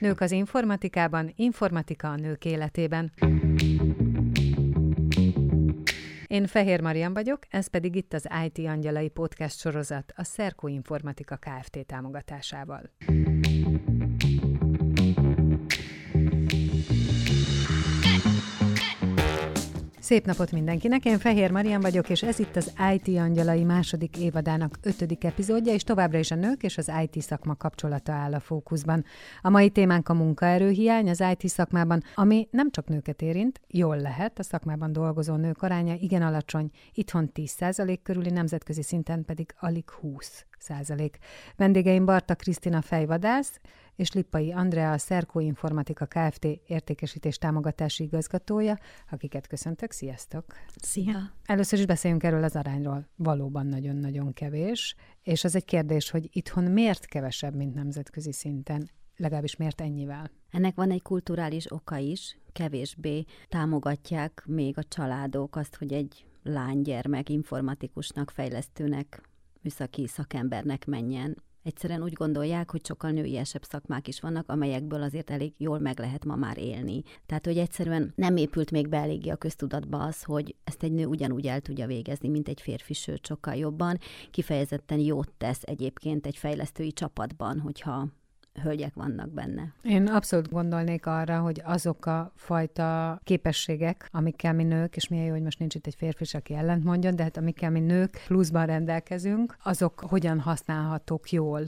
Nők az informatikában, informatika a nők életében. Én Fehér Marian vagyok, ez pedig itt az IT Angyalai Podcast sorozat a Szerkó Informatika Kft. támogatásával. Szép napot mindenkinek, én Fehér Marian vagyok, és ez itt az IT Angyalai második évadának ötödik epizódja, és továbbra is a nők és az IT szakma kapcsolata áll a fókuszban. A mai témánk a munkaerőhiány az IT szakmában, ami nem csak nőket érint, jól lehet, a szakmában dolgozó nők aránya igen alacsony, itthon 10% körüli, nemzetközi szinten pedig alig 20 százalék. Vendégeim Barta Krisztina fejvadász, és Lippai Andrea, a Szerkó Informatika Kft. értékesítés támogatási igazgatója, akiket köszöntök. Sziasztok! Szia! Először is beszéljünk erről az arányról. Valóban nagyon-nagyon kevés, és az egy kérdés, hogy itthon miért kevesebb, mint nemzetközi szinten? Legalábbis miért ennyivel? Ennek van egy kulturális oka is, kevésbé támogatják még a családok azt, hogy egy lánygyermek informatikusnak, fejlesztőnek, műszaki szakembernek menjen Egyszerűen úgy gondolják, hogy sokkal nőiesebb szakmák is vannak, amelyekből azért elég jól meg lehet ma már élni. Tehát, hogy egyszerűen nem épült még be eléggé a köztudatba az, hogy ezt egy nő ugyanúgy el tudja végezni, mint egy férfi, sőt sokkal jobban. Kifejezetten jót tesz egyébként egy fejlesztői csapatban, hogyha hölgyek vannak benne. Én abszolút gondolnék arra, hogy azok a fajta képességek, amikkel mi nők, és milyen jó, hogy most nincs itt egy férfi, aki ellent mondjon, de hát amikkel mi nők pluszban rendelkezünk, azok hogyan használhatók jól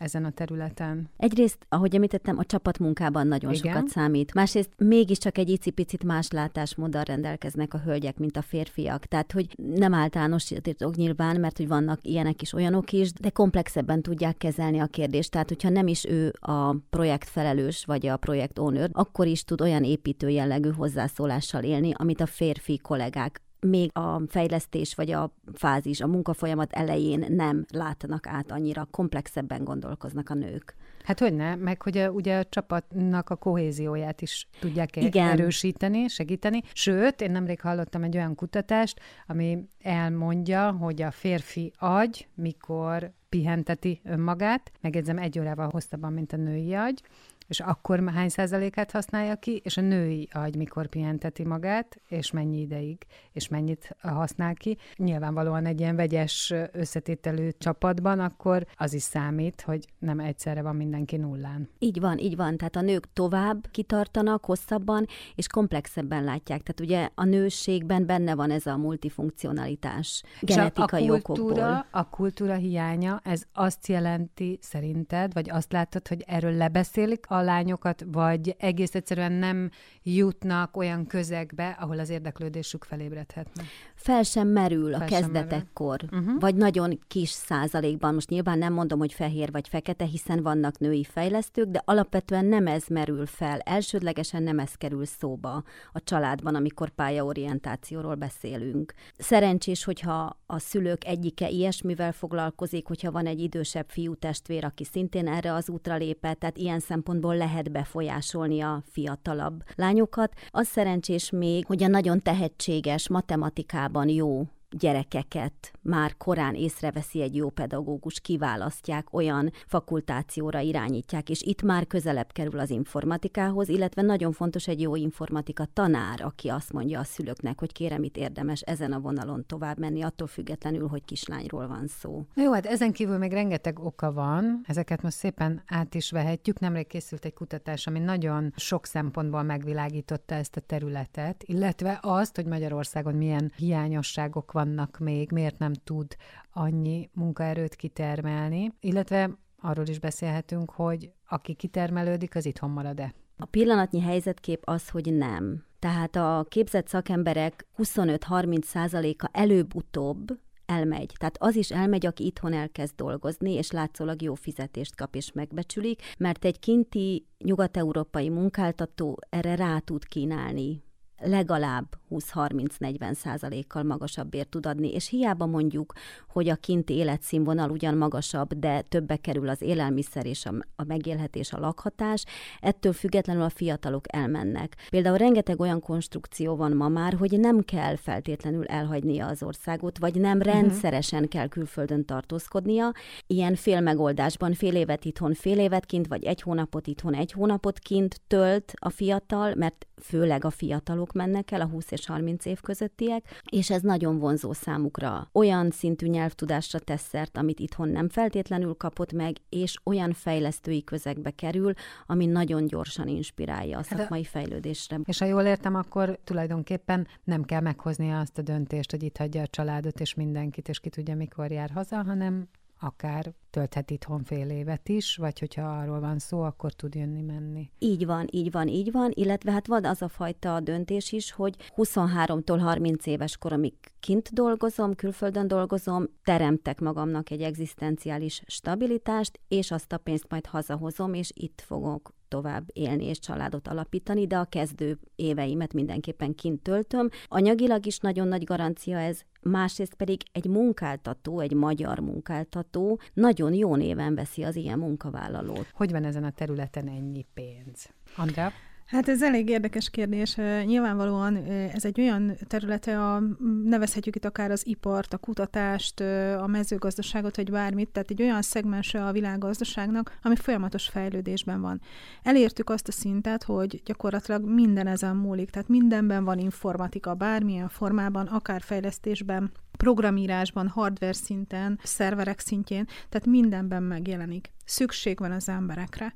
ezen a területen? Egyrészt, ahogy említettem, a csapatmunkában nagyon Igen. sokat számít. Másrészt mégiscsak egy icipicit más látásmóddal rendelkeznek a hölgyek, mint a férfiak. Tehát, hogy nem általánosítok nyilván, mert hogy vannak ilyenek is, olyanok is, de komplexebben tudják kezelni a kérdést. Tehát, hogyha nem is ő a projektfelelős vagy a projekt owner, akkor is tud olyan építő jellegű hozzászólással élni, amit a férfi kollégák még a fejlesztés vagy a fázis, a munkafolyamat elején nem látnak át annyira, komplexebben gondolkoznak a nők. Hát hogy ne, meg hogy a, ugye a csapatnak a kohézióját is tudják e- Igen. erősíteni, segíteni. Sőt, én nemrég hallottam egy olyan kutatást, ami elmondja, hogy a férfi agy, mikor pihenteti önmagát, megjegyzem egy órával hosszabban, mint a női agy, és akkor hány százalékát használja ki, és a női agy mikor pihenteti magát, és mennyi ideig, és mennyit használ ki. Nyilvánvalóan egy ilyen vegyes összetételű csapatban, akkor az is számít, hogy nem egyszerre van mindenki nullán. Így van, így van. Tehát a nők tovább kitartanak, hosszabban, és komplexebben látják. Tehát ugye a nőségben benne van ez a multifunkcionalitás genetikai a kultúra, okokból. A kultúra hiánya, ez azt jelenti szerinted, vagy azt látod, hogy erről lebeszélik a lányokat, vagy egész egyszerűen nem jutnak olyan közegbe, ahol az érdeklődésük felébredhetne? Fel sem merül Fel a kezdetekkor, uh-huh. vagy nagyon kis százalékban. Most nyilván nem mondom, hogy fehér vagy fekete, hiszen vannak női fejlesztők, de alapvetően nem ez merül fel. Elsődlegesen nem ez kerül szóba a családban, amikor pályaorientációról beszélünk. Szerencsés, hogyha a szülők egyike ilyesmivel foglalkozik, hogyha van egy idősebb fiú testvér, aki szintén erre az útra lépett, tehát ilyen szempontból lehet befolyásolni a fiatalabb lányokat. Az szerencsés még, hogy a nagyon tehetséges matematikában jó gyerekeket már korán észreveszi egy jó pedagógus, kiválasztják, olyan fakultációra irányítják, és itt már közelebb kerül az informatikához, illetve nagyon fontos egy jó informatika tanár, aki azt mondja a szülőknek, hogy kérem, itt érdemes ezen a vonalon tovább menni, attól függetlenül, hogy kislányról van szó. Jó, hát ezen kívül még rengeteg oka van, ezeket most szépen át is vehetjük. Nemrég készült egy kutatás, ami nagyon sok szempontból megvilágította ezt a területet, illetve azt, hogy Magyarországon milyen hiányosságok vannak még, miért nem tud annyi munkaerőt kitermelni, illetve arról is beszélhetünk, hogy aki kitermelődik, az itthon marad-e. A pillanatnyi helyzetkép az, hogy nem. Tehát a képzett szakemberek 25-30 százaléka előbb-utóbb elmegy. Tehát az is elmegy, aki itthon elkezd dolgozni, és látszólag jó fizetést kap és megbecsülik, mert egy kinti nyugat-európai munkáltató erre rá tud kínálni legalább 20-30-40 százalékkal magasabb bért tud adni, és hiába mondjuk, hogy a kinti életszínvonal ugyan magasabb, de többe kerül az élelmiszer és a, a megélhetés, a lakhatás, ettől függetlenül a fiatalok elmennek. Például rengeteg olyan konstrukció van ma már, hogy nem kell feltétlenül elhagynia az országot, vagy nem uh-huh. rendszeresen kell külföldön tartózkodnia. Ilyen fél megoldásban fél évet itthon, fél évet kint, vagy egy hónapot itthon, egy hónapot kint tölt a fiatal, mert főleg a fiatalok mennek el, a 20 és 30 év közöttiek, és ez nagyon vonzó számukra. Olyan szintű nyelvtudásra tesz szert, amit itthon nem feltétlenül kapott meg, és olyan fejlesztői közegbe kerül, ami nagyon gyorsan inspirálja a hát szakmai fejlődésre. És ha jól értem, akkor tulajdonképpen nem kell meghoznia azt a döntést, hogy itt hagyja a családot és mindenkit, és ki tudja, mikor jár haza, hanem akár tölthet itthon fél évet is, vagy hogyha arról van szó, akkor tud jönni-menni. Így van, így van, így van, illetve hát van az a fajta döntés is, hogy 23-tól 30 éves koromig kint dolgozom, külföldön dolgozom, teremtek magamnak egy egzisztenciális stabilitást, és azt a pénzt majd hazahozom, és itt fogok tovább élni és családot alapítani, de a kezdő éveimet mindenképpen kint töltöm. Anyagilag is nagyon nagy garancia ez, másrészt pedig egy munkáltató, egy magyar munkáltató nagyon jó néven veszi az ilyen munkavállalót. Hogy van ezen a területen ennyi pénz? Andrea? Hát ez elég érdekes kérdés. Nyilvánvalóan ez egy olyan területe, a, nevezhetjük itt akár az ipart, a kutatást, a mezőgazdaságot, vagy bármit, tehát egy olyan szegmense a világgazdaságnak, ami folyamatos fejlődésben van. Elértük azt a szintet, hogy gyakorlatilag minden ezen múlik, tehát mindenben van informatika, bármilyen formában, akár fejlesztésben, programírásban, hardware szinten, szerverek szintjén, tehát mindenben megjelenik. Szükség van az emberekre.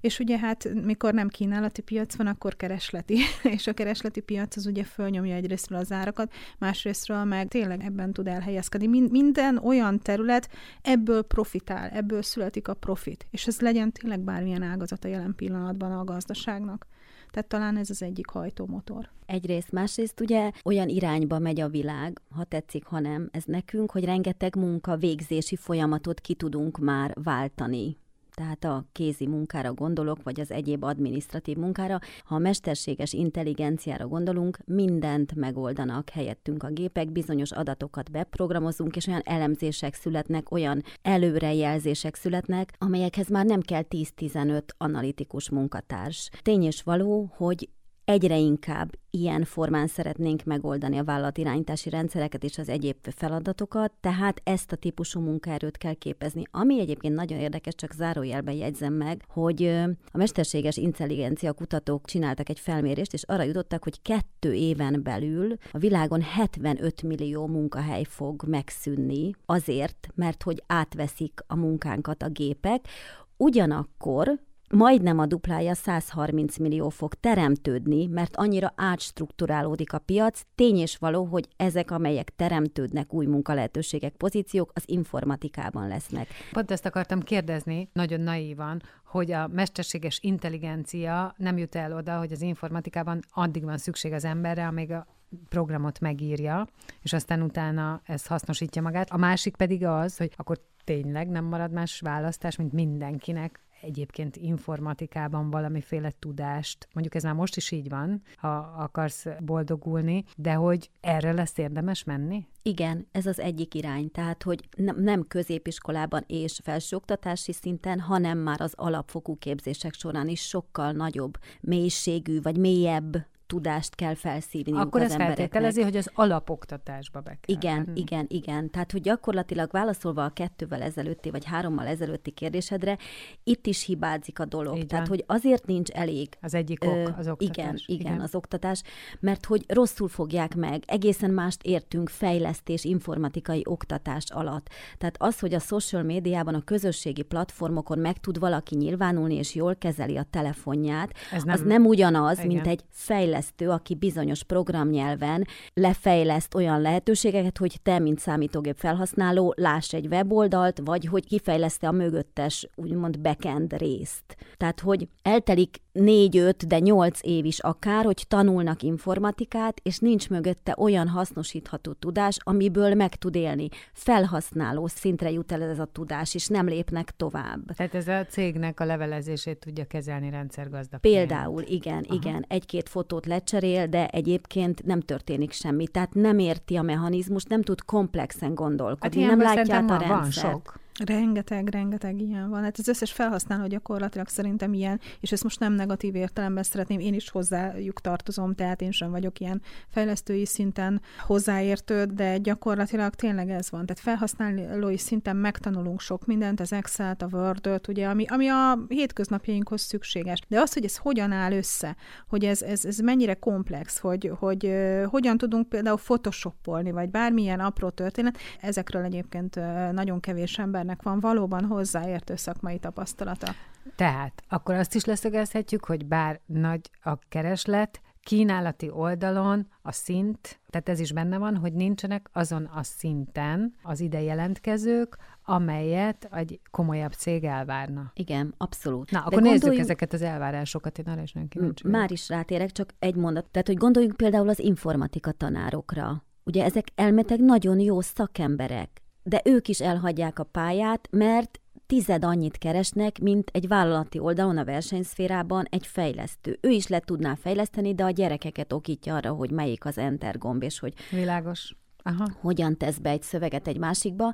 És ugye hát, mikor nem kínálati piac van, akkor keresleti, és a keresleti piac az ugye fölnyomja egyrésztről az árakat, másrésztről meg tényleg ebben tud elhelyezkedni. Minden olyan terület ebből profitál, ebből születik a profit, és ez legyen tényleg bármilyen ágazata jelen pillanatban a gazdaságnak. Tehát talán ez az egyik hajtómotor. Egyrészt, másrészt ugye olyan irányba megy a világ, ha tetszik, ha nem, ez nekünk, hogy rengeteg munka végzési folyamatot ki tudunk már váltani tehát a kézi munkára gondolok, vagy az egyéb adminisztratív munkára, ha a mesterséges intelligenciára gondolunk, mindent megoldanak helyettünk a gépek, bizonyos adatokat beprogramozunk, és olyan elemzések születnek, olyan előrejelzések születnek, amelyekhez már nem kell 10-15 analitikus munkatárs. Tény és való, hogy egyre inkább ilyen formán szeretnénk megoldani a vállalatirányítási rendszereket és az egyéb feladatokat, tehát ezt a típusú munkaerőt kell képezni. Ami egyébként nagyon érdekes, csak zárójelben jegyzem meg, hogy a mesterséges intelligencia kutatók csináltak egy felmérést, és arra jutottak, hogy kettő éven belül a világon 75 millió munkahely fog megszűnni azért, mert hogy átveszik a munkánkat a gépek, Ugyanakkor majdnem a duplája 130 millió fog teremtődni, mert annyira átstruktúrálódik a piac. Tény és való, hogy ezek, amelyek teremtődnek, új munkalehetőségek, pozíciók, az informatikában lesznek. Pont ezt akartam kérdezni, nagyon naívan, hogy a mesterséges intelligencia nem jut el oda, hogy az informatikában addig van szükség az emberre, amíg a programot megírja, és aztán utána ez hasznosítja magát. A másik pedig az, hogy akkor tényleg nem marad más választás, mint mindenkinek egyébként informatikában valamiféle tudást, mondjuk ez már most is így van, ha akarsz boldogulni, de hogy erre lesz érdemes menni? Igen, ez az egyik irány. Tehát, hogy nem középiskolában és felsőoktatási szinten, hanem már az alapfokú képzések során is sokkal nagyobb mélységű vagy mélyebb tudást kell felszívni Akkor az ez feltételezi, hogy az alapoktatásba be kell. Igen, venni. igen, igen. Tehát, hogy gyakorlatilag válaszolva a kettővel ezelőtti, vagy hárommal ezelőtti kérdésedre, itt is hibázik a dolog. Igen. Tehát, hogy azért nincs elég. Az egyik ok, az oktatás. Igen, igen, igen, az oktatás, mert hogy rosszul fogják meg, egészen mást értünk fejlesztés, informatikai oktatás alatt. Tehát az, hogy a social médiában, a közösségi platformokon meg tud valaki nyilvánulni, és jól kezeli a telefonját, Ez nem, az nem ugyanaz, igen. mint egy fejlesztés fejlesztő, aki bizonyos programnyelven lefejleszt olyan lehetőségeket, hogy te, mint számítógép felhasználó, láss egy weboldalt, vagy hogy kifejleszte a mögöttes, úgymond backend részt. Tehát, hogy eltelik négy-öt, de nyolc év is akár, hogy tanulnak informatikát, és nincs mögötte olyan hasznosítható tudás, amiből meg tud élni. Felhasználó szintre jut el ez a tudás, és nem lépnek tovább. Tehát ez a cégnek a levelezését tudja kezelni rendszergazda. Például, igen, Aha. igen. Egy-két fotót lecserél, de egyébként nem történik semmi. Tehát nem érti a mechanizmus, nem tud komplexen gondolkodni, hát nem látja át a rendszert. Van sok. Rengeteg, rengeteg ilyen van. Hát az összes felhasználó gyakorlatilag szerintem ilyen, és ezt most nem negatív értelemben szeretném, én is hozzájuk tartozom, tehát én sem vagyok ilyen fejlesztői szinten hozzáértő, de gyakorlatilag tényleg ez van. Tehát felhasználói szinten megtanulunk sok mindent, az Excel-t, a word ugye, ami, ami a hétköznapjainkhoz szükséges. De az, hogy ez hogyan áll össze, hogy ez, ez, ez mennyire komplex, hogy, hogy uh, hogyan tudunk például photoshopolni, vagy bármilyen apró történet, ezekről egyébként nagyon kevés ember embernek van valóban hozzáértő szakmai tapasztalata. Tehát akkor azt is leszögezhetjük, hogy bár nagy a kereslet, kínálati oldalon a szint, tehát ez is benne van, hogy nincsenek azon a szinten az ide jelentkezők, amelyet egy komolyabb cég elvárna. Igen, abszolút. Na, De akkor gondoljunk... nézzük ezeket az elvárásokat, én arra is nem kíváncsi Már is rátérek, csak egy mondat. Tehát, hogy gondoljunk például az informatika tanárokra. Ugye ezek elmetek nagyon jó szakemberek, de ők is elhagyják a pályát, mert tized annyit keresnek, mint egy vállalati oldalon a versenyszférában egy fejlesztő. Ő is le tudná fejleszteni, de a gyerekeket okítja arra, hogy melyik az enter gomb, és hogy Világos. Aha. hogyan tesz be egy szöveget egy másikba,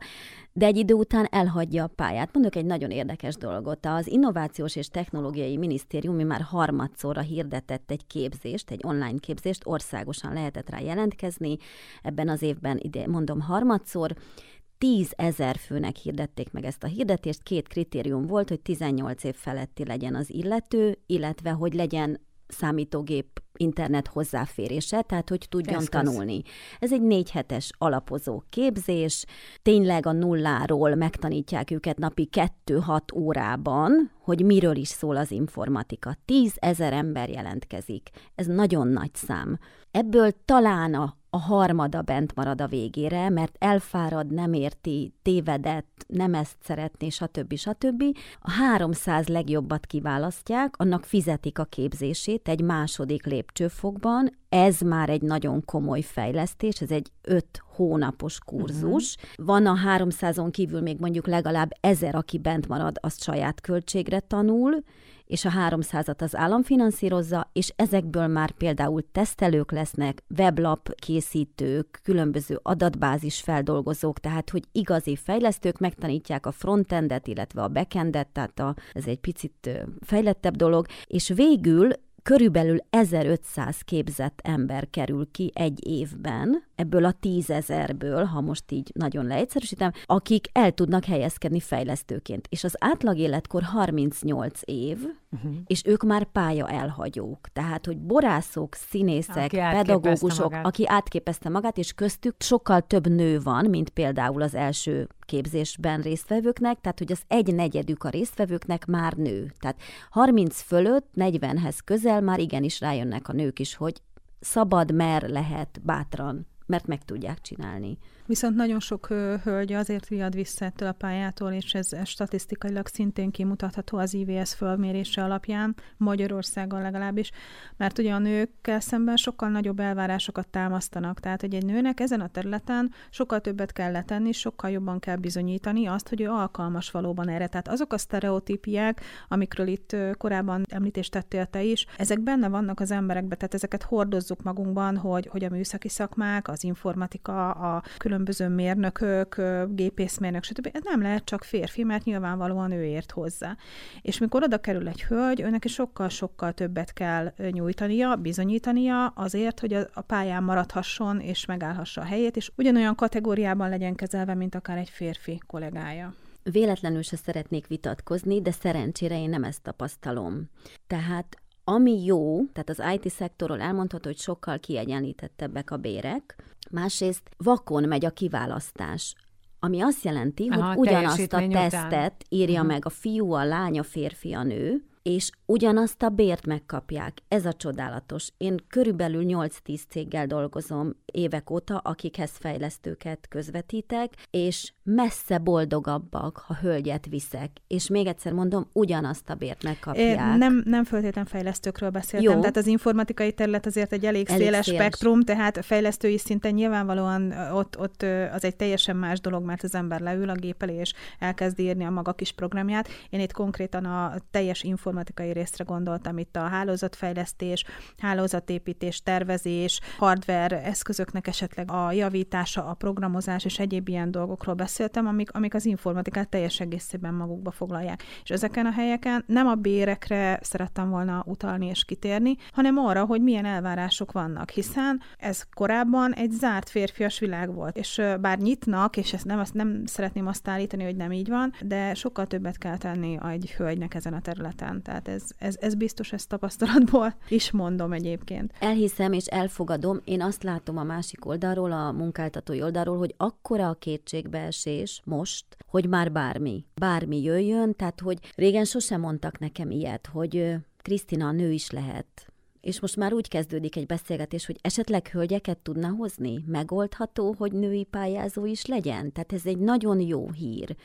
de egy idő után elhagyja a pályát. Mondok egy nagyon érdekes dolgot. Az Innovációs és Technológiai Minisztérium már harmadszorra hirdetett egy képzést, egy online képzést, országosan lehetett rá jelentkezni. Ebben az évben, ide mondom harmadszor, 10 ezer főnek hirdették meg ezt a hirdetést. Két kritérium volt, hogy 18 év feletti legyen az illető, illetve hogy legyen számítógép internet hozzáférése, tehát hogy tudjon Eszköz. tanulni. Ez egy négy hetes alapozó képzés, tényleg a nulláról megtanítják őket napi kettő-hat órában, hogy miről is szól az informatika. Tíz ezer ember jelentkezik. Ez nagyon nagy szám. Ebből talán a a harmada bent marad a végére, mert elfárad, nem érti, tévedett, nem ezt szeretné, stb. stb. A 300 legjobbat kiválasztják, annak fizetik a képzését egy második lépcsőfokban, ez már egy nagyon komoly fejlesztés, ez egy öt hónapos kurzus. Uh-huh. Van a 300-on kívül még mondjuk legalább ezer, aki bent marad, azt saját költségre tanul, és a 300-at az állam finanszírozza, és ezekből már például tesztelők lesznek, weblap készítők, különböző adatbázis feldolgozók, tehát hogy igazi fejlesztők megtanítják a frontendet, illetve a backendet, tehát a, ez egy picit fejlettebb dolog, és végül körülbelül 1500 képzett ember kerül ki egy évben, ebből a tízezerből, ha most így nagyon leegyszerűsítem, akik el tudnak helyezkedni fejlesztőként. És az átlag életkor 38 év, uh-huh. és ők már pálya elhagyók. Tehát, hogy borászok, színészek, aki pedagógusok, aki átképezte magát, és köztük sokkal több nő van, mint például az első képzésben résztvevőknek, tehát hogy az egy negyedük a résztvevőknek már nő. Tehát 30 fölött, 40-hez közel már igenis rájönnek a nők is, hogy szabad, mer lehet bátran, mert meg tudják csinálni. Viszont nagyon sok hölgy azért riad vissza ettől a pályától, és ez, statisztikailag szintén kimutatható az IVS fölmérése alapján, Magyarországon legalábbis, mert ugye a nőkkel szemben sokkal nagyobb elvárásokat támasztanak. Tehát, hogy egy nőnek ezen a területen sokkal többet kell letenni, sokkal jobban kell bizonyítani azt, hogy ő alkalmas valóban erre. Tehát azok a sztereotípiák, amikről itt korábban említést tettél te is, ezek benne vannak az emberekben, tehát ezeket hordozzuk magunkban, hogy, hogy a műszaki szakmák, az informatika, a külön különböző mérnökök, gépészmérnök, stb. Ez nem lehet csak férfi, mert nyilvánvalóan ő ért hozzá. És mikor oda kerül egy hölgy, őnek is sokkal-sokkal többet kell nyújtania, bizonyítania azért, hogy a pályán maradhasson és megállhassa a helyét, és ugyanolyan kategóriában legyen kezelve, mint akár egy férfi kollégája. Véletlenül se szeretnék vitatkozni, de szerencsére én nem ezt tapasztalom. Tehát ami jó, tehát az IT szektorról elmondható, hogy sokkal kiegyenlítettebbek a bérek, másrészt vakon megy a kiválasztás. Ami azt jelenti, Aha, hogy ugyanazt a tesztet után. írja uh-huh. meg a fiú, a lány, a férfi, a nő, és ugyanazt a bért megkapják. Ez a csodálatos. Én körülbelül 8-10 céggel dolgozom évek óta, akikhez fejlesztőket közvetítek, és messze boldogabbak, ha hölgyet viszek. És még egyszer mondom, ugyanazt a bért megkapják. É, nem, nem föltétlen fejlesztőkről beszéltem, Jó. tehát az informatikai terület azért egy elég, elég széles, széles spektrum, tehát fejlesztői szinten nyilvánvalóan ott, ott az egy teljesen más dolog, mert az ember leül a gép elé, és elkezd írni a maga kis programját. Én itt konkrétan a teljes informatikai informatikai részre gondoltam, itt a hálózatfejlesztés, hálózatépítés, tervezés, hardware eszközöknek esetleg a javítása, a programozás és egyéb ilyen dolgokról beszéltem, amik, amik az informatikát teljes egészében magukba foglalják. És ezeken a helyeken nem a bérekre szerettem volna utalni és kitérni, hanem arra, hogy milyen elvárások vannak, hiszen ez korábban egy zárt férfias világ volt, és bár nyitnak, és ezt nem, ezt nem szeretném azt állítani, hogy nem így van, de sokkal többet kell tenni egy hölgynek ezen a területen. Tehát ez, ez, ez biztos, ezt tapasztalatból is mondom egyébként. Elhiszem és elfogadom, én azt látom a másik oldalról, a munkáltatói oldalról, hogy akkora a kétségbeesés most, hogy már bármi, bármi jöjjön, tehát hogy régen sosem mondtak nekem ilyet, hogy Krisztina, nő is lehet és most már úgy kezdődik egy beszélgetés, hogy esetleg hölgyeket tudna hozni? Megoldható, hogy női pályázó is legyen? Tehát ez egy nagyon jó hír,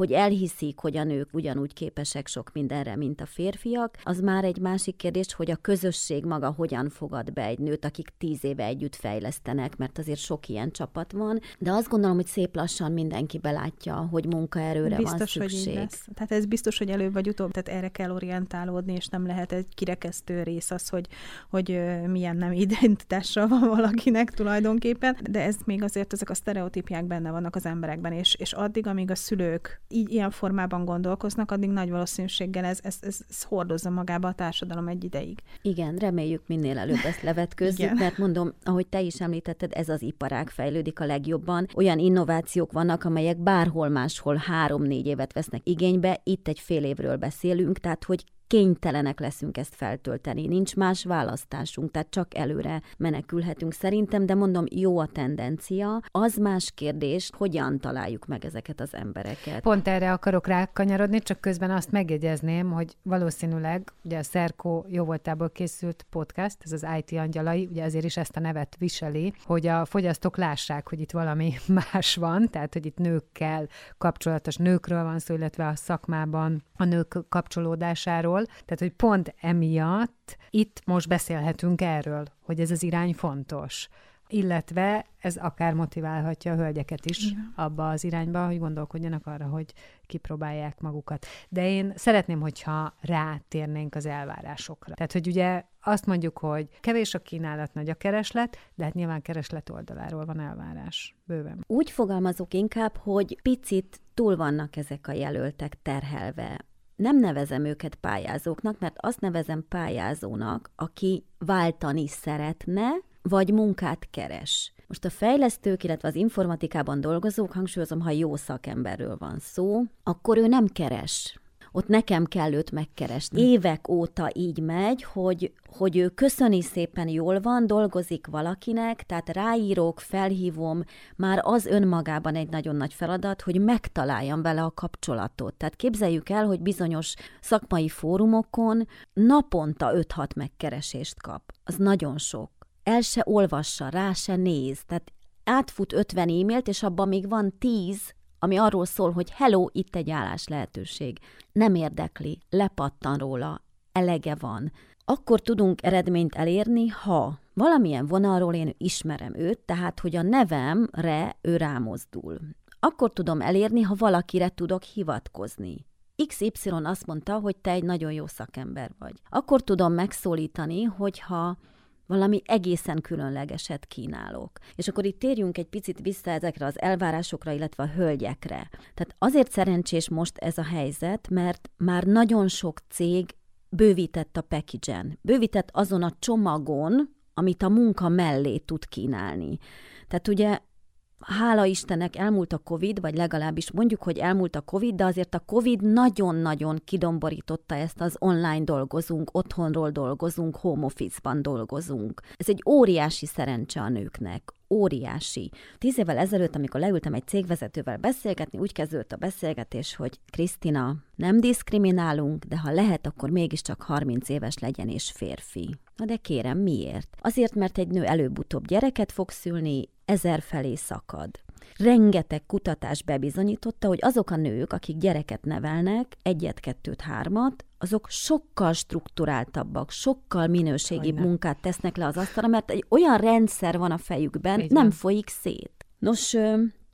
hogy elhiszik, hogy a nők ugyanúgy képesek sok mindenre, mint a férfiak. Az már egy másik kérdés, hogy a közösség maga hogyan fogad be egy nőt, akik tíz éve együtt fejlesztenek, mert azért sok ilyen csapat van. De azt gondolom, hogy szép lassan mindenki belátja, hogy munkaerőre biztos, van szükség. Hogy lesz. Tehát ez biztos, hogy előbb vagy utóbb, tehát erre kell orientálódni, és nem lehet egy kirekesztő rész az, hogy, hogy milyen nem identitással van valakinek tulajdonképpen, de ez még azért ezek a sztereotípiák benne vannak az emberekben, és, és addig, amíg a szülők így ilyen formában gondolkoznak, addig nagy valószínűséggel ez, ez, ez, ez hordozza magába a társadalom egy ideig. Igen, reméljük minél előbb ezt levetközzük, mert mondom, ahogy te is említetted, ez az iparág fejlődik a legjobban. Olyan innovációk vannak, amelyek bárhol máshol három-négy évet vesznek igénybe, itt egy fél évről beszélünk, tehát hogy kénytelenek leszünk ezt feltölteni. Nincs más választásunk, tehát csak előre menekülhetünk szerintem, de mondom, jó a tendencia. Az más kérdés, hogyan találjuk meg ezeket az embereket. Pont erre akarok rákanyarodni, csak közben azt megjegyezném, hogy valószínűleg ugye a Szerkó jó voltából készült podcast, ez az IT angyalai, ugye ezért is ezt a nevet viseli, hogy a fogyasztók lássák, hogy itt valami más van, tehát hogy itt nőkkel kapcsolatos nőkről van szó, illetve a szakmában a nők kapcsolódásáról, tehát hogy pont emiatt itt most beszélhetünk erről, hogy ez az irány fontos illetve ez akár motiválhatja a hölgyeket is Igen. abba az irányba, hogy gondolkodjanak arra, hogy kipróbálják magukat. De én szeretném, hogyha rátérnénk az elvárásokra. Tehát, hogy ugye azt mondjuk, hogy kevés a kínálat, nagy a kereslet, de hát nyilván kereslet oldaláról van elvárás. Bőven. Úgy fogalmazok inkább, hogy picit túl vannak ezek a jelöltek terhelve nem nevezem őket pályázóknak, mert azt nevezem pályázónak, aki váltani szeretne, vagy munkát keres. Most a fejlesztők, illetve az informatikában dolgozók, hangsúlyozom, ha jó szakemberről van szó, akkor ő nem keres ott nekem kell őt megkeresni. Évek óta így megy, hogy, hogy ő köszöni szépen jól van, dolgozik valakinek, tehát ráírok, felhívom, már az önmagában egy nagyon nagy feladat, hogy megtaláljam vele a kapcsolatot. Tehát képzeljük el, hogy bizonyos szakmai fórumokon naponta 5-6 megkeresést kap. Az nagyon sok. El se olvassa, rá se néz. Tehát átfut 50 e-mailt, és abban még van 10, ami arról szól, hogy hello, itt egy állás lehetőség. Nem érdekli, lepattan róla, elege van. Akkor tudunk eredményt elérni, ha valamilyen vonalról én ismerem őt, tehát hogy a nevemre ő rámozdul. Akkor tudom elérni, ha valakire tudok hivatkozni. XY azt mondta, hogy te egy nagyon jó szakember vagy. Akkor tudom megszólítani, hogyha valami egészen különlegeset kínálok. És akkor itt térjünk egy picit vissza ezekre az elvárásokra, illetve a hölgyekre. Tehát azért szerencsés most ez a helyzet, mert már nagyon sok cég bővített a package bővített azon a csomagon, amit a munka mellé tud kínálni. Tehát ugye hála Istennek elmúlt a Covid, vagy legalábbis mondjuk, hogy elmúlt a Covid, de azért a Covid nagyon-nagyon kidomborította ezt az online dolgozunk, otthonról dolgozunk, home office-ban dolgozunk. Ez egy óriási szerencse a nőknek, óriási. Tíz évvel ezelőtt, amikor leültem egy cégvezetővel beszélgetni, úgy kezdődött a beszélgetés, hogy Krisztina, nem diszkriminálunk, de ha lehet, akkor mégiscsak 30 éves legyen és férfi. Na de kérem, miért? Azért, mert egy nő előbb-utóbb gyereket fog szülni, ezer felé szakad. Rengeteg kutatás bebizonyította, hogy azok a nők, akik gyereket nevelnek, egyet, kettőt, hármat, azok sokkal strukturáltabbak, sokkal minőségibb Hogyne. munkát tesznek le az asztalra, mert egy olyan rendszer van a fejükben, nem folyik szét. Nos,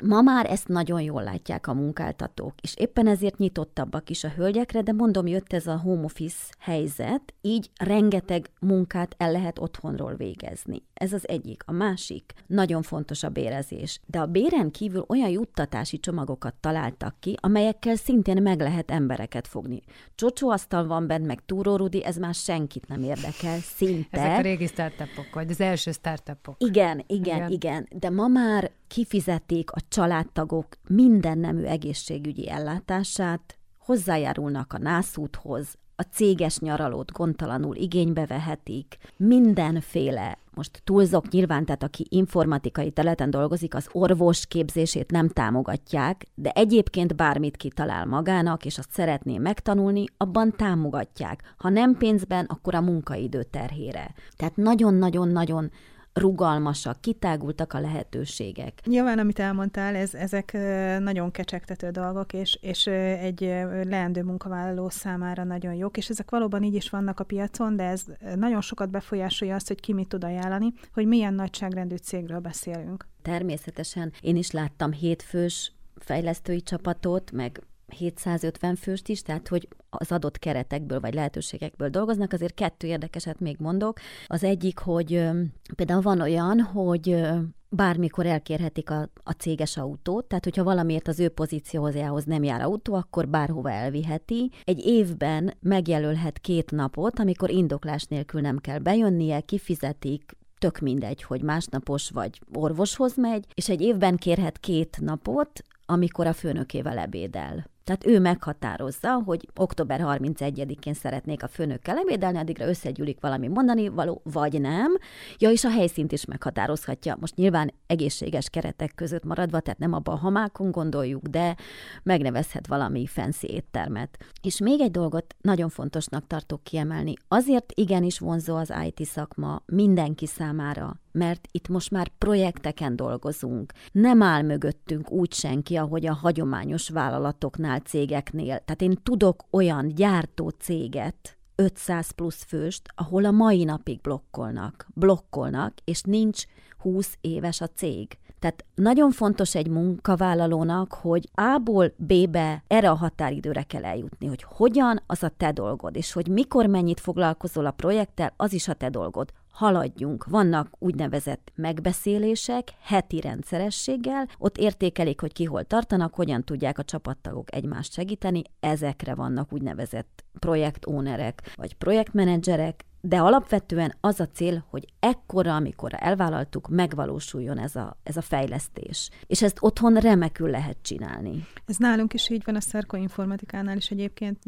Ma már ezt nagyon jól látják a munkáltatók, és éppen ezért nyitottabbak is a hölgyekre, de mondom, jött ez a home office helyzet, így rengeteg munkát el lehet otthonról végezni. Ez az egyik. A másik, nagyon fontos a bérezés. De a béren kívül olyan juttatási csomagokat találtak ki, amelyekkel szintén meg lehet embereket fogni. Csocsóasztal van bent, meg túrórudi, ez már senkit nem érdekel, szinte. Ezek a régi startupok, vagy az első startupok. Igen, igen, igen, igen. De ma már kifizetik a családtagok minden nemű egészségügyi ellátását, hozzájárulnak a nászúthoz, a céges nyaralót gondtalanul igénybe vehetik, mindenféle, most túlzok nyilván, tehát aki informatikai területen dolgozik, az orvos képzését nem támogatják, de egyébként bármit kitalál magának, és azt szeretné megtanulni, abban támogatják. Ha nem pénzben, akkor a munkaidő terhére. Tehát nagyon-nagyon-nagyon rugalmasak, kitágultak a lehetőségek. Nyilván, amit elmondtál, ez, ezek nagyon kecsegtető dolgok, és, és egy leendő munkavállaló számára nagyon jók, és ezek valóban így is vannak a piacon, de ez nagyon sokat befolyásolja azt, hogy ki mit tud ajánlani, hogy milyen nagyságrendű cégről beszélünk. Természetesen én is láttam hétfős fejlesztői csapatot, meg 750 főst is, tehát hogy az adott keretekből vagy lehetőségekből dolgoznak. Azért kettő érdekeset még mondok. Az egyik, hogy például van olyan, hogy bármikor elkérhetik a, a céges autót, tehát hogyha valamiért az ő pozíciójához nem jár autó, akkor bárhova elviheti. Egy évben megjelölhet két napot, amikor indoklás nélkül nem kell bejönnie, kifizetik, tök mindegy, hogy másnapos vagy orvoshoz megy, és egy évben kérhet két napot, amikor a főnökével ebédel. Tehát ő meghatározza, hogy október 31-én szeretnék a főnökkel ebédelni, addigra összegyűlik valami mondani való, vagy nem. Ja, és a helyszínt is meghatározhatja. Most nyilván egészséges keretek között maradva, tehát nem abban a hamákon gondoljuk, de megnevezhet valami fancy éttermet. És még egy dolgot nagyon fontosnak tartok kiemelni. Azért igenis vonzó az IT szakma mindenki számára, mert itt most már projekteken dolgozunk. Nem áll mögöttünk úgy senki, ahogy a hagyományos vállalatoknál, cégeknél. Tehát én tudok olyan gyártó céget, 500 plusz főst, ahol a mai napig blokkolnak, blokkolnak, és nincs 20 éves a cég. Tehát nagyon fontos egy munkavállalónak, hogy A-ból B-be erre a határidőre kell eljutni, hogy hogyan, az a te dolgod, és hogy mikor mennyit foglalkozol a projekttel, az is a te dolgod haladjunk. Vannak úgynevezett megbeszélések heti rendszerességgel, ott értékelik, hogy ki hol tartanak, hogyan tudják a csapattagok egymást segíteni, ezekre vannak úgynevezett projektónerek vagy projektmenedzserek, de alapvetően az a cél, hogy ekkora, amikor elvállaltuk, megvalósuljon ez a, ez a fejlesztés. És ezt otthon remekül lehet csinálni. Ez nálunk is így van, a Szerko Informatikánál is egyébként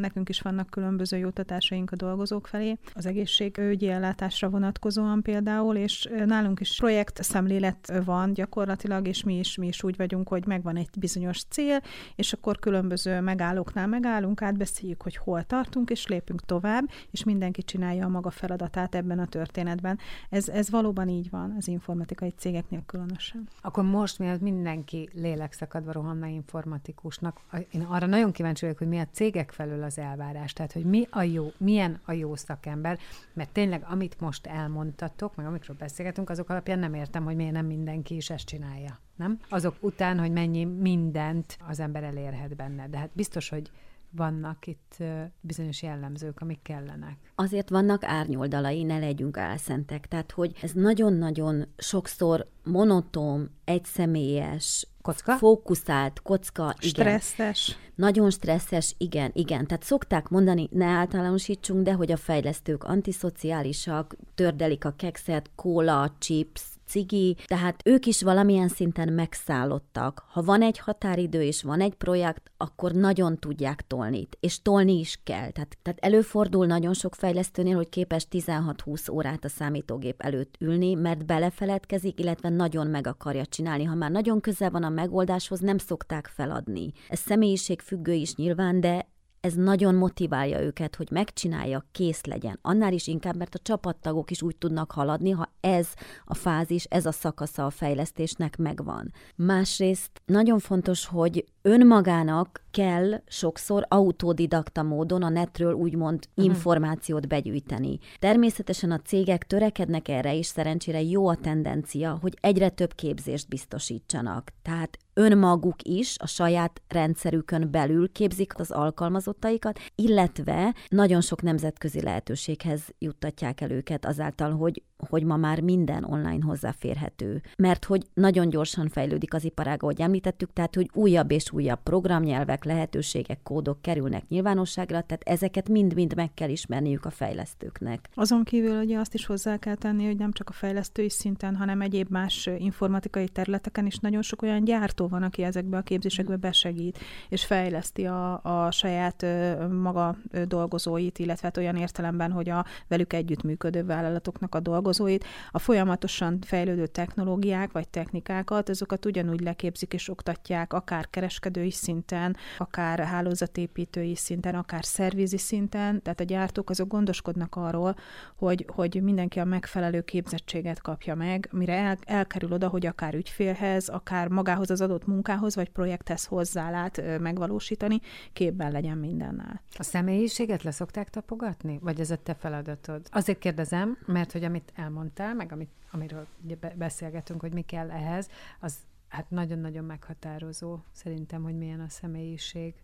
nekünk is vannak különböző juttatásaink a dolgozók felé, az egészségügyi ellátásra vonatkozóan például, és nálunk is projekt szemlélet van gyakorlatilag, és mi is, mi is úgy vagyunk, hogy megvan egy bizonyos cél, és akkor különböző megállóknál megállunk, átbeszéljük, hogy hol tartunk, és lépünk tovább, és mindenki csinálja csinálja a maga feladatát ebben a történetben. Ez, ez valóban így van az informatikai cégeknél különösen. Akkor most, mielőtt mindenki lélekszakadva rohanna informatikusnak, én arra nagyon kíváncsi vagyok, hogy mi a cégek felől az elvárás, tehát hogy mi a jó, milyen a jó szakember, mert tényleg amit most elmondtatok, meg amikről beszélgetünk, azok alapján nem értem, hogy miért nem mindenki is ezt csinálja. Nem? Azok után, hogy mennyi mindent az ember elérhet benne. De hát biztos, hogy vannak itt bizonyos jellemzők, amik kellenek. Azért vannak árnyoldalai, ne legyünk álszentek. Tehát, hogy ez nagyon-nagyon sokszor monoton, egyszemélyes, Kocka? Fókuszált, kocka, Stresszes. Igen. Nagyon stresszes, igen, igen. Tehát szokták mondani, ne általánosítsunk, de hogy a fejlesztők antiszociálisak, tördelik a kekszet, kóla, chips, cigi, tehát ők is valamilyen szinten megszállottak. Ha van egy határidő és van egy projekt, akkor nagyon tudják tolni, és tolni is kell. Tehát, tehát előfordul nagyon sok fejlesztőnél, hogy képes 16-20 órát a számítógép előtt ülni, mert belefeledkezik, illetve nagyon meg akarja csinálni. Ha már nagyon közel van a megoldáshoz, nem szokták feladni. Ez személyiség függő is nyilván, de ez nagyon motiválja őket, hogy megcsinálja, kész legyen. Annál is inkább, mert a csapattagok is úgy tudnak haladni, ha ez a fázis, ez a szakasza a fejlesztésnek megvan. Másrészt nagyon fontos, hogy önmagának kell sokszor autodidakta módon a netről úgymond uh-huh. információt begyűjteni. Természetesen a cégek törekednek erre, és szerencsére jó a tendencia, hogy egyre több képzést biztosítsanak. Tehát önmaguk is a saját rendszerükön belül képzik az alkalmazottaikat, illetve nagyon sok nemzetközi lehetőséghez juttatják el őket azáltal, hogy, hogy ma már minden online hozzáférhető. Mert hogy nagyon gyorsan fejlődik az iparág, ahogy említettük, tehát hogy újabb és újabb programnyelvek, lehetőségek, kódok kerülnek nyilvánosságra, tehát ezeket mind-mind meg kell ismerniük a fejlesztőknek. Azon kívül ugye azt is hozzá kell tenni, hogy nem csak a fejlesztői szinten, hanem egyéb más informatikai területeken is nagyon sok olyan gyártó van, aki ezekbe a képzésekbe besegít, és fejleszti a, a saját maga dolgozóit, illetve hát olyan értelemben, hogy a velük együttműködő vállalatoknak a dolgozóit, a folyamatosan fejlődő technológiák vagy technikákat, azokat ugyanúgy leképzik és oktatják, akár kereskedői szinten, akár hálózatépítői szinten, akár szervizi szinten, tehát a gyártók azok gondoskodnak arról, hogy, hogy mindenki a megfelelő képzettséget kapja meg, mire el, elkerül oda, hogy akár ügyfélhez, akár magához az adott munkához vagy projekthez hozzálát megvalósítani, képben legyen mindennel. A személyiséget leszokták tapogatni? Vagy ez a te feladatod? Azért kérdezem, mert hogy amit elmondtál, meg amit, amiről ugye beszélgetünk, hogy mi kell ehhez, az hát nagyon-nagyon meghatározó szerintem, hogy milyen a személyiség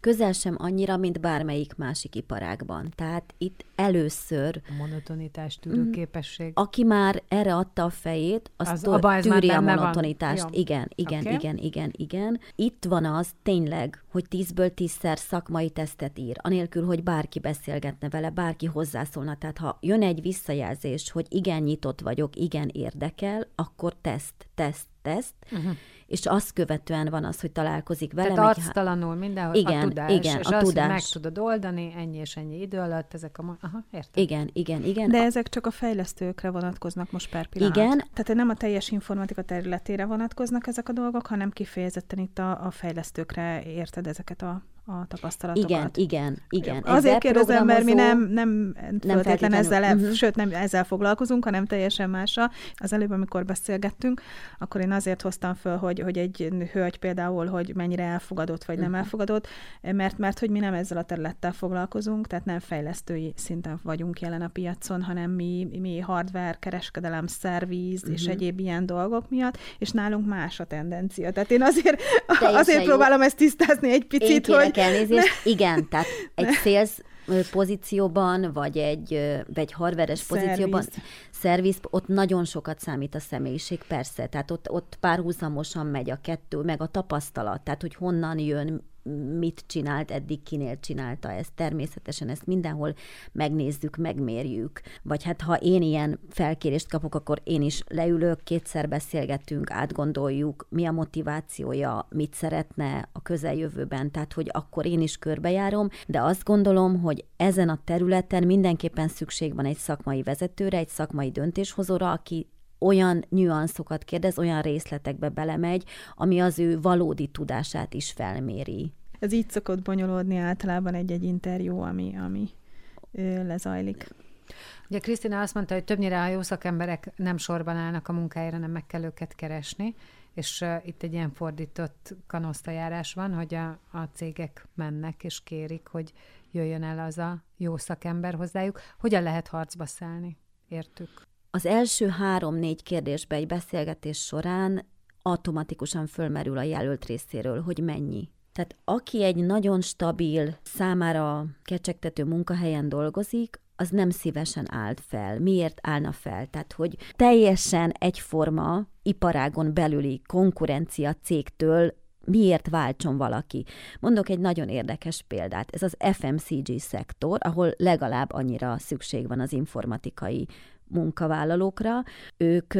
közel sem annyira, mint bármelyik másik iparágban. Tehát itt először... A monotonitás tűrő képesség. Aki már erre adta a fejét, az, az tör, tűri a monotonitást. Igen, igen, okay. igen, igen, igen. Itt van az tényleg, hogy tízből tízszer szakmai tesztet ír, anélkül, hogy bárki beszélgetne vele, bárki hozzászólna. Tehát ha jön egy visszajelzés, hogy igen, nyitott vagyok, igen, érdekel, akkor teszt, teszt, teszt, uh-huh és azt követően van az, hogy találkozik vele. Tehát arctalanul mindenhol igen, a tudás, igen, és a az, tudás. meg tudod oldani ennyi és ennyi idő alatt, ezek a... Aha, értem. Igen, igen, igen. De ezek csak a fejlesztőkre vonatkoznak most per pillanat. Igen. Tehát nem a teljes informatika területére vonatkoznak ezek a dolgok, hanem kifejezetten itt a, a fejlesztőkre érted ezeket a a tapasztalatokat. Igen, igen, igen. Azért kérdezem, mert mi nem, nem, nem feltétlenül ezzel, uh-huh. sőt, nem ezzel foglalkozunk, hanem teljesen másra. Az előbb, amikor beszélgettünk, akkor én azért hoztam föl, hogy, hogy egy hölgy például, hogy mennyire elfogadott, vagy uh-huh. nem mhm. elfogadott, mert, mert hogy mi nem ezzel a területtel foglalkozunk, tehát nem fejlesztői szinten vagyunk jelen a piacon, hanem mi, mi hardware, kereskedelem, szerviz uh-huh. és mhm. egyéb ilyen dolgok miatt, és nálunk más a tendencia. Tehát én azért, azért próbálom ezt tisztázni egy picit, hogy elnézést. Igen, tehát egy sales pozícióban, vagy egy, egy hardveres pozícióban, szerviz, ott nagyon sokat számít a személyiség, persze, tehát ott, ott párhuzamosan megy a kettő, meg a tapasztalat, tehát hogy honnan jön, mit csinált, eddig kinél csinálta ezt. Természetesen ezt mindenhol megnézzük, megmérjük. Vagy hát ha én ilyen felkérést kapok, akkor én is leülök, kétszer beszélgetünk, átgondoljuk, mi a motivációja, mit szeretne a közeljövőben, tehát hogy akkor én is körbejárom, de azt gondolom, hogy ezen a területen mindenképpen szükség van egy szakmai vezetőre, egy szakmai döntéshozóra, aki olyan nyuanszokat kérdez, olyan részletekbe belemegy, ami az ő valódi tudását is felméri. Ez így szokott bonyolódni általában egy-egy interjú, ami, ami lezajlik. Ugye Krisztina azt mondta, hogy többnyire a jó szakemberek nem sorban állnak a munkájára, nem meg kell őket keresni, és uh, itt egy ilyen fordított kanosztajárás van, hogy a, a cégek mennek és kérik, hogy jöjjön el az a jó szakember hozzájuk. Hogyan lehet harcba szállni? Értük. Az első három-négy kérdésbe egy beszélgetés során automatikusan fölmerül a jelölt részéről, hogy mennyi. Tehát aki egy nagyon stabil, számára kecsegtető munkahelyen dolgozik, az nem szívesen állt fel. Miért állna fel? Tehát, hogy teljesen egyforma iparágon belüli konkurencia cégtől miért váltson valaki. Mondok egy nagyon érdekes példát. Ez az FMCG szektor, ahol legalább annyira szükség van az informatikai munkavállalókra, ők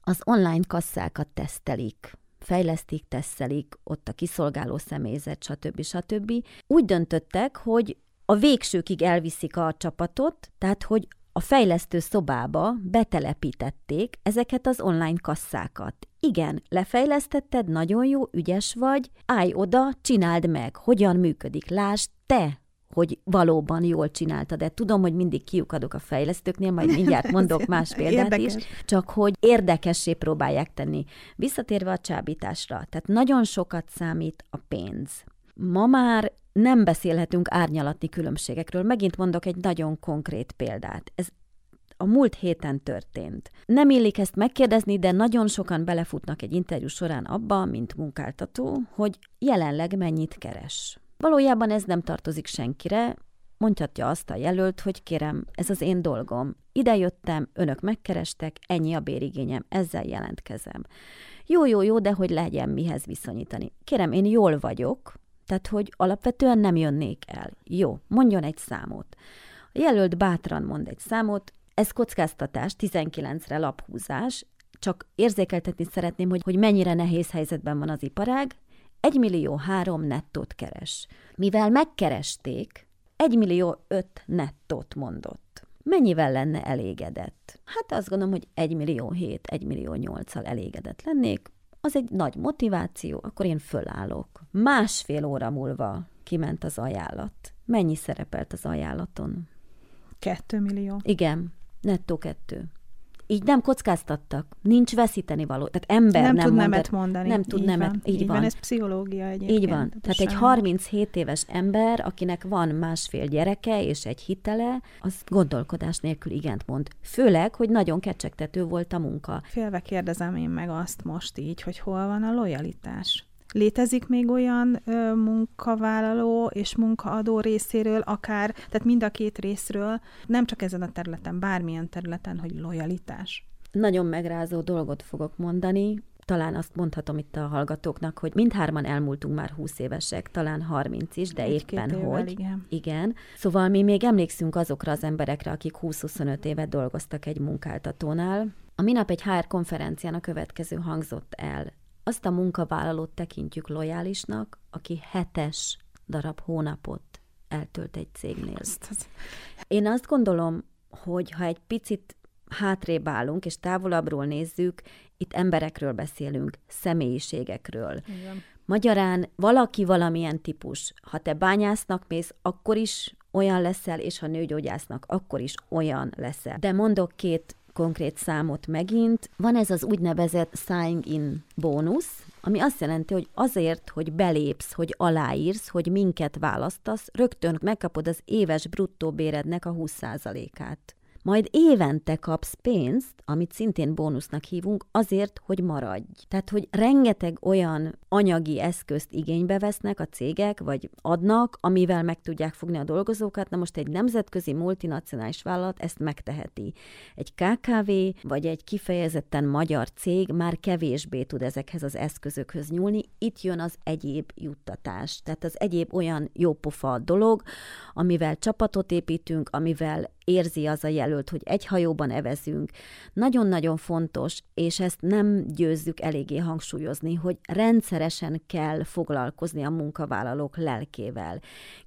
az online kasszákat tesztelik, fejlesztik, tesztelik, ott a kiszolgáló személyzet, stb. stb. Úgy döntöttek, hogy a végsőkig elviszik a csapatot, tehát hogy a fejlesztő szobába betelepítették ezeket az online kasszákat. Igen, lefejlesztetted, nagyon jó, ügyes vagy, állj oda, csináld meg, hogyan működik, lásd te, hogy valóban jól csináltad. De tudom, hogy mindig kiukadok a fejlesztőknél, majd mindjárt mondok más példát Érdekes. is, csak hogy érdekessé próbálják tenni. Visszatérve a csábításra, tehát nagyon sokat számít a pénz. Ma már nem beszélhetünk árnyalatni különbségekről. Megint mondok egy nagyon konkrét példát. Ez a múlt héten történt. Nem illik ezt megkérdezni, de nagyon sokan belefutnak egy interjú során abba, mint munkáltató, hogy jelenleg mennyit keres. Valójában ez nem tartozik senkire, mondhatja azt a jelölt, hogy kérem, ez az én dolgom. Ide jöttem, önök megkerestek, ennyi a bérigényem, ezzel jelentkezem. Jó, jó, jó, de hogy legyen mihez viszonyítani. Kérem, én jól vagyok, tehát hogy alapvetően nem jönnék el. Jó, mondjon egy számot. A jelölt bátran mond egy számot, ez kockáztatás, 19-re laphúzás, csak érzékeltetni szeretném, hogy, hogy mennyire nehéz helyzetben van az iparág, 1 millió 3 nettót keres. Mivel megkeresték, 1 millió 5 nettót mondott. Mennyivel lenne elégedett? Hát azt gondolom, hogy 1 millió 7, 1 millió 8-al elégedett lennék. Az egy nagy motiváció, akkor én fölállok. Másfél óra múlva kiment az ajánlat. Mennyi szerepelt az ajánlaton? Kettő millió. Igen, nettó kettő így nem kockáztattak, nincs veszíteni való. Tehát ember nem, nem tud nemet mondani. Nem tud így nemet, van, így, így van. van. Ez pszichológia egyébként. Így van. Tehát egy 37 éves ember, akinek van másfél gyereke és egy hitele, az gondolkodás nélkül igent mond. Főleg, hogy nagyon kecsegtető volt a munka. Félve kérdezem én meg azt most így, hogy hol van a lojalitás. Létezik még olyan ö, munkavállaló és munkaadó részéről, akár, tehát mind a két részről, nem csak ezen a területen, bármilyen területen, hogy lojalitás? Nagyon megrázó dolgot fogok mondani. Talán azt mondhatom itt a hallgatóknak, hogy mindhárman elmúltunk már 20 évesek, talán 30 is, de Egy éppen évvel, hogy. Igen. igen. Szóval mi még emlékszünk azokra az emberekre, akik 20-25 évet dolgoztak egy munkáltatónál. A minap egy HR konferencián a következő hangzott el azt a munkavállalót tekintjük lojálisnak, aki hetes darab hónapot eltölt egy cégnél. Én azt gondolom, hogy ha egy picit hátrébb állunk, és távolabbról nézzük, itt emberekről beszélünk, személyiségekről. Igen. Magyarán valaki valamilyen típus. Ha te bányásznak mész, akkor is olyan leszel, és ha nőgyógyásznak, akkor is olyan leszel. De mondok két konkrét számot megint. Van ez az úgynevezett sign in bónusz, ami azt jelenti, hogy azért, hogy belépsz, hogy aláírsz, hogy minket választasz, rögtön megkapod az éves bruttó bérednek a 20%-át majd évente kapsz pénzt, amit szintén bónusznak hívunk, azért, hogy maradj. Tehát, hogy rengeteg olyan anyagi eszközt igénybe vesznek a cégek, vagy adnak, amivel meg tudják fogni a dolgozókat. Na most egy nemzetközi multinacionális vállalat ezt megteheti. Egy KKV, vagy egy kifejezetten magyar cég már kevésbé tud ezekhez az eszközökhöz nyúlni. Itt jön az egyéb juttatás. Tehát az egyéb olyan jópofa dolog, amivel csapatot építünk, amivel érzi az a jelölt, hogy egy hajóban evezünk. Nagyon-nagyon fontos, és ezt nem győzzük eléggé hangsúlyozni, hogy rendszeresen kell foglalkozni a munkavállalók lelkével.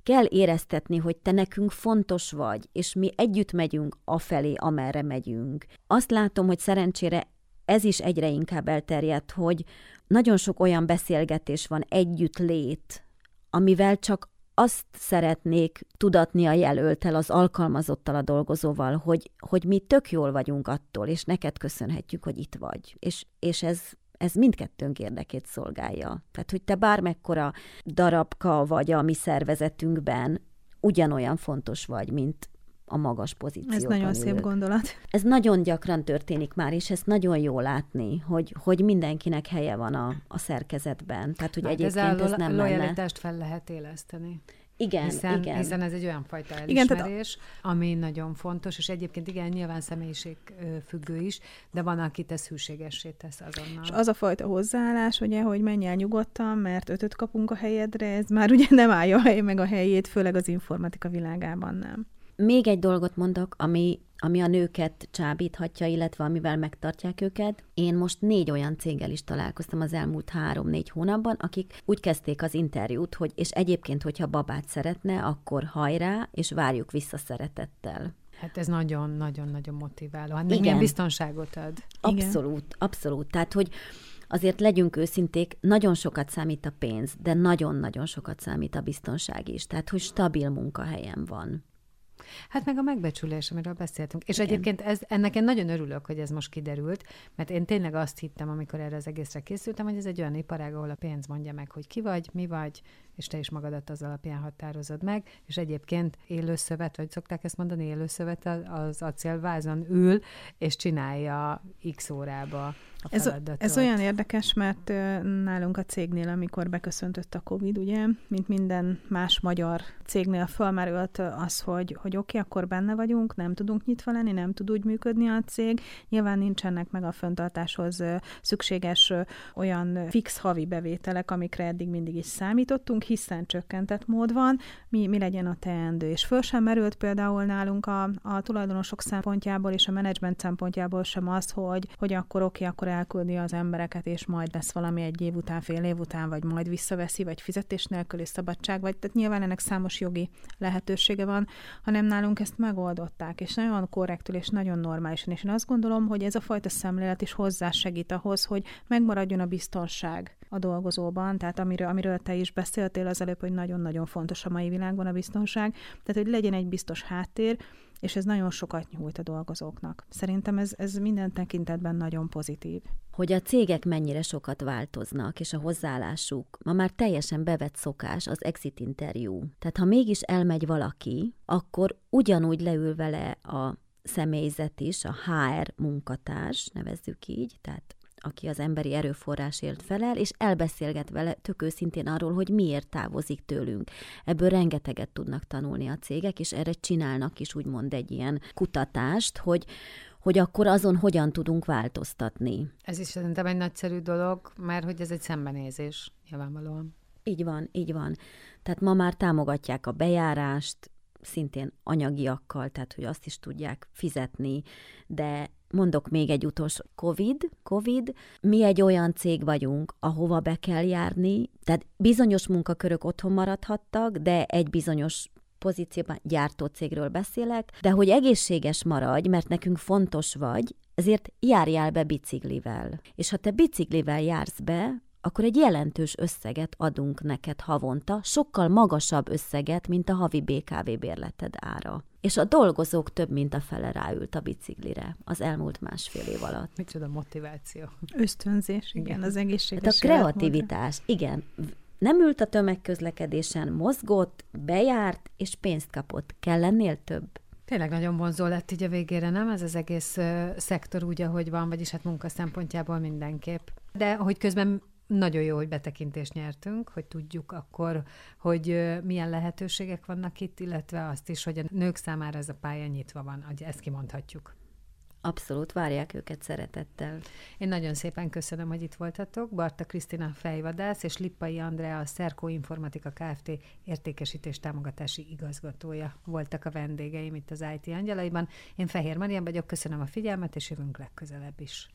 Kell éreztetni, hogy te nekünk fontos vagy, és mi együtt megyünk afelé, amerre megyünk. Azt látom, hogy szerencsére ez is egyre inkább elterjedt, hogy nagyon sok olyan beszélgetés van, együtt lét, amivel csak azt szeretnék tudatni a jelöltel, az alkalmazottal, a dolgozóval, hogy, hogy mi tök jól vagyunk attól, és neked köszönhetjük, hogy itt vagy. És, és ez, ez mindkettőnk érdekét szolgálja. Tehát, hogy te bármekkora darabka vagy a mi szervezetünkben, ugyanolyan fontos vagy, mint, a magas pozícióban Ez nagyon ülők. szép gondolat. Ez nagyon gyakran történik már, és ezt nagyon jó látni, hogy, hogy mindenkinek helye van a, a szerkezetben. Tehát, hogy hát egyébként ez, ez nem lojalitást fel lehet éleszteni. Igen, hiszen, igen. Hiszen ez egy olyan fajta elismerés, igen, tehát... ami nagyon fontos, és egyébként igen, nyilván személyiség függő is, de van, akit ez hűségessé tesz azonnal. És az a fajta hozzáállás, ugye, hogy menj el nyugodtan, mert ötöt kapunk a helyedre, ez már ugye nem állja a hely meg a helyét, főleg az informatika világában nem. Még egy dolgot mondok, ami, ami a nőket csábíthatja, illetve amivel megtartják őket. Én most négy olyan céggel is találkoztam az elmúlt három-négy hónapban, akik úgy kezdték az interjút, hogy és egyébként, hogyha babát szeretne, akkor hajrá, és várjuk vissza szeretettel. Hát ez nagyon-nagyon-nagyon motiváló. Hát Igen. milyen biztonságot ad. Abszolút, Igen. abszolút. Tehát, hogy azért legyünk őszinték, nagyon sokat számít a pénz, de nagyon-nagyon sokat számít a biztonság is. Tehát, hogy stabil munkahelyem van. Hát meg a megbecsülés, amiről beszéltünk. És Igen. egyébként ez, ennek én nagyon örülök, hogy ez most kiderült, mert én tényleg azt hittem, amikor erre az egészre készültem, hogy ez egy olyan iparág, ahol a pénz mondja meg, hogy ki vagy, mi vagy, és te is magadat az alapján határozod meg, és egyébként élőszövet, vagy szokták ezt mondani, élőszövet az acélvázon ül, és csinálja x órába a ez, ez olyan érdekes, mert nálunk a cégnél, amikor beköszöntött a Covid, ugye, mint minden más magyar cégnél fölmerült az, hogy, hogy oké, okay, akkor benne vagyunk, nem tudunk nyitva lenni, nem tud úgy működni a cég, nyilván nincsenek meg a föntartáshoz szükséges olyan fix havi bevételek, amikre eddig mindig is számítottunk, hiszen csökkentett mód van, mi, mi legyen a teendő. És föl sem merült például nálunk a, a tulajdonosok szempontjából és a menedzsment szempontjából sem az, hogy, hogy akkor oké, akkor elküldi az embereket, és majd lesz valami egy év után, fél év után, vagy majd visszaveszi, vagy fizetés nélküli szabadság, vagy tehát nyilván ennek számos jogi lehetősége van, hanem nálunk ezt megoldották, és nagyon korrektül, és nagyon normálisan. És én azt gondolom, hogy ez a fajta szemlélet is hozzásegít ahhoz, hogy megmaradjon a biztonság a dolgozóban, tehát amiről, amiről te is beszéltél az előbb, hogy nagyon-nagyon fontos a mai világban a biztonság, tehát hogy legyen egy biztos háttér, és ez nagyon sokat nyújt a dolgozóknak. Szerintem ez, ez minden tekintetben nagyon pozitív. Hogy a cégek mennyire sokat változnak, és a hozzáállásuk, ma már teljesen bevett szokás az exit interjú. Tehát ha mégis elmegy valaki, akkor ugyanúgy leül vele a személyzet is, a HR munkatárs, nevezzük így, tehát aki az emberi erőforrásért felel, és elbeszélget vele tök őszintén arról, hogy miért távozik tőlünk. Ebből rengeteget tudnak tanulni a cégek, és erre csinálnak is úgymond egy ilyen kutatást, hogy, hogy akkor azon hogyan tudunk változtatni. Ez is szerintem egy nagyszerű dolog, mert hogy ez egy szembenézés, nyilvánvalóan. Így van, így van. Tehát ma már támogatják a bejárást, szintén anyagiakkal, tehát hogy azt is tudják fizetni, de Mondok még egy utolsó, COVID, COVID, mi egy olyan cég vagyunk, ahova be kell járni, tehát bizonyos munkakörök otthon maradhattak, de egy bizonyos pozícióban gyártó cégről beszélek, de hogy egészséges maradj, mert nekünk fontos vagy, ezért járjál be biciklivel. És ha te biciklivel jársz be, akkor egy jelentős összeget adunk neked havonta, sokkal magasabb összeget, mint a havi BKV bérleted ára. És a dolgozók több mint a fele ráült a biciklire az elmúlt másfél év alatt. Micsoda motiváció. Ösztönzés, igen, igen. az egészséges hát A kreativitás, igen. Nem ült a tömegközlekedésen, mozgott, bejárt és pénzt kapott. Kell lennél több? Tényleg nagyon vonzó lett így a végére, nem? Ez az egész uh, szektor úgy, ahogy van, vagyis hát munka szempontjából mindenképp. De hogy közben nagyon jó, hogy betekintést nyertünk, hogy tudjuk akkor, hogy milyen lehetőségek vannak itt, illetve azt is, hogy a nők számára ez a pálya nyitva van, hogy ezt kimondhatjuk. Abszolút, várják őket szeretettel. Én nagyon szépen köszönöm, hogy itt voltatok. Barta Krisztina fejvadász és Lippai Andrea, a Szerkó Informatika Kft. értékesítés támogatási igazgatója voltak a vendégeim itt az IT Angyalaiban. Én Fehér Marian vagyok, köszönöm a figyelmet, és jövünk legközelebb is.